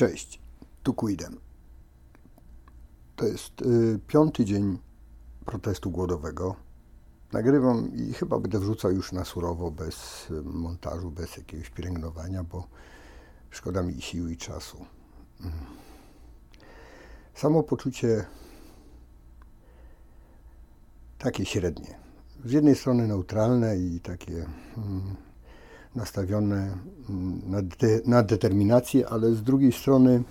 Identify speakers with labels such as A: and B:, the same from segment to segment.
A: Cześć, tu Quidem. To jest y, piąty dzień protestu głodowego. Nagrywam i chyba będę wrzucał już na surowo, bez y, montażu, bez jakiegoś pielęgnowania, bo szkoda mi siły i czasu. Mm. Samo poczucie takie średnie. Z jednej strony neutralne i takie mm, nastawione mm, na, de, na determinację, ale z drugiej strony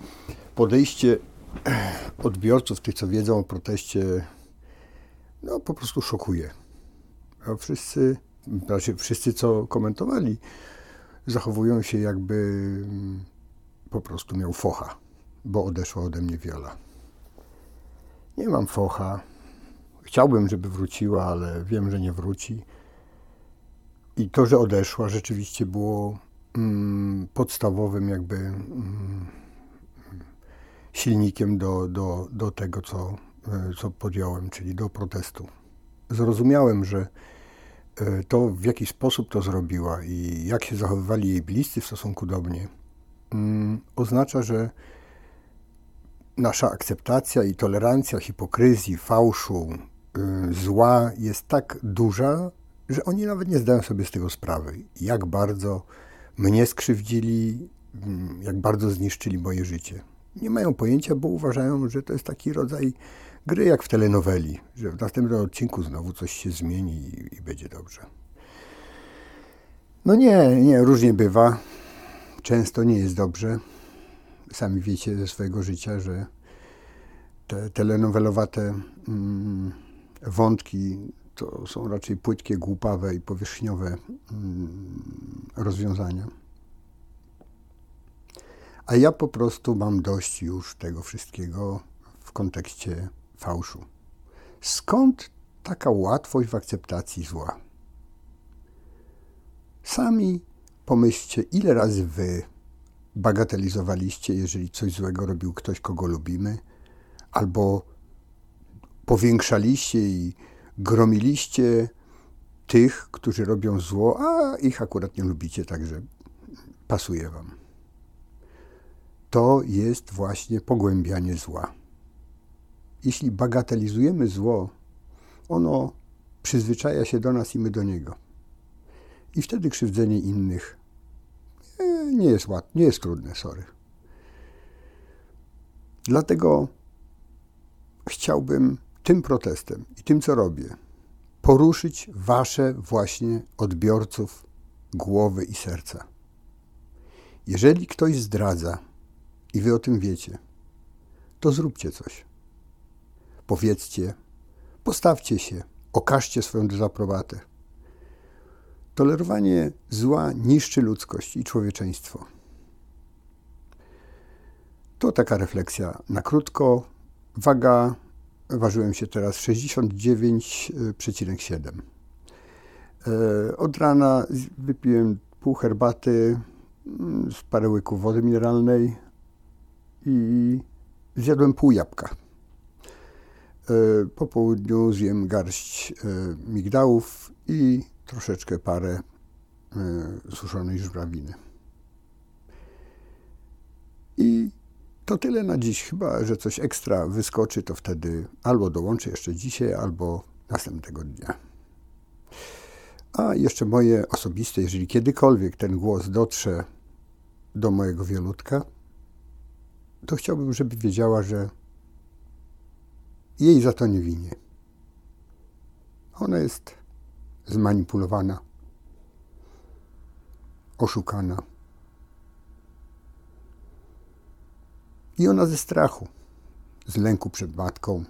A: podejście odbiorców, tych co wiedzą o proteście, no po prostu szokuje. A wszyscy, znaczy wszyscy co komentowali, zachowują się jakby mm, po prostu miał focha, bo odeszła ode mnie Wiola. Nie mam focha. Chciałbym, żeby wróciła, ale wiem, że nie wróci. I to, że odeszła, rzeczywiście było mm, podstawowym jakby mm, silnikiem do, do, do tego, co, e, co podjąłem, czyli do protestu. Zrozumiałem, że e, to, w jaki sposób to zrobiła i jak się zachowywali jej bliscy w stosunku do mnie, mm, oznacza, że nasza akceptacja i tolerancja hipokryzji, fałszu, y, zła jest tak duża, że oni nawet nie zdają sobie z tego sprawy, jak bardzo mnie skrzywdzili, mm, jak bardzo zniszczyli moje życie. Nie mają pojęcia, bo uważają, że to jest taki rodzaj gry jak w telenoweli, że w następnym odcinku znowu coś się zmieni i, i będzie dobrze. No nie, nie, różnie bywa. Często nie jest dobrze. Sami wiecie ze swojego życia, że te telenowelowate mm, wątki to są raczej płytkie, głupawe i powierzchniowe mm, rozwiązania. A ja po prostu mam dość już tego wszystkiego w kontekście fałszu. Skąd taka łatwość w akceptacji zła? Sami pomyślcie, ile razy wy bagatelizowaliście, jeżeli coś złego robił ktoś, kogo lubimy, albo powiększaliście i gromiliście tych, którzy robią zło, a ich akurat nie lubicie, także pasuje wam. To jest właśnie pogłębianie zła. Jeśli bagatelizujemy zło, ono przyzwyczaja się do nas i my do niego. I wtedy krzywdzenie innych e, nie jest łatwe, nie jest trudne, sorry. Dlatego chciałbym tym protestem i tym, co robię, poruszyć wasze właśnie odbiorców głowy i serca. Jeżeli ktoś zdradza i wy o tym wiecie, to zróbcie coś. Powiedzcie, postawcie się, okażcie swoją dezaprobatę. Tolerowanie zła niszczy ludzkość i człowieczeństwo. To taka refleksja na krótko. Waga ważyłem się teraz 69,7. E, od rana wypiłem pół herbaty mm, z parę łyków wody mineralnej i zjadłem pół jabłka. E, po południu zjem garść e, migdałów i troszeczkę parę suszonej żurawiny. I to tyle na dziś. Chyba, że coś ekstra wyskoczy, to wtedy albo dołączę jeszcze dzisiaj, albo następnego dnia. A jeszcze moje osobiste, jeżeli kiedykolwiek ten głos dotrze do mojego wielutka, to chciałbym, żeby wiedziała, że jej za to nie winię. Ona jest zmanipulowana, oszukana I ona ze strachu, z lęku przed matką,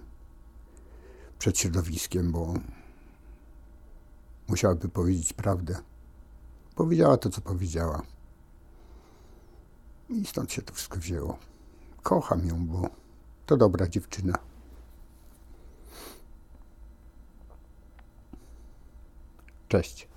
A: przed środowiskiem, bo musiałaby powiedzieć prawdę. Powiedziała to, co powiedziała. I stąd się to wszystko wzięło. Kocham ją, bo to dobra dziewczyna. Cześć.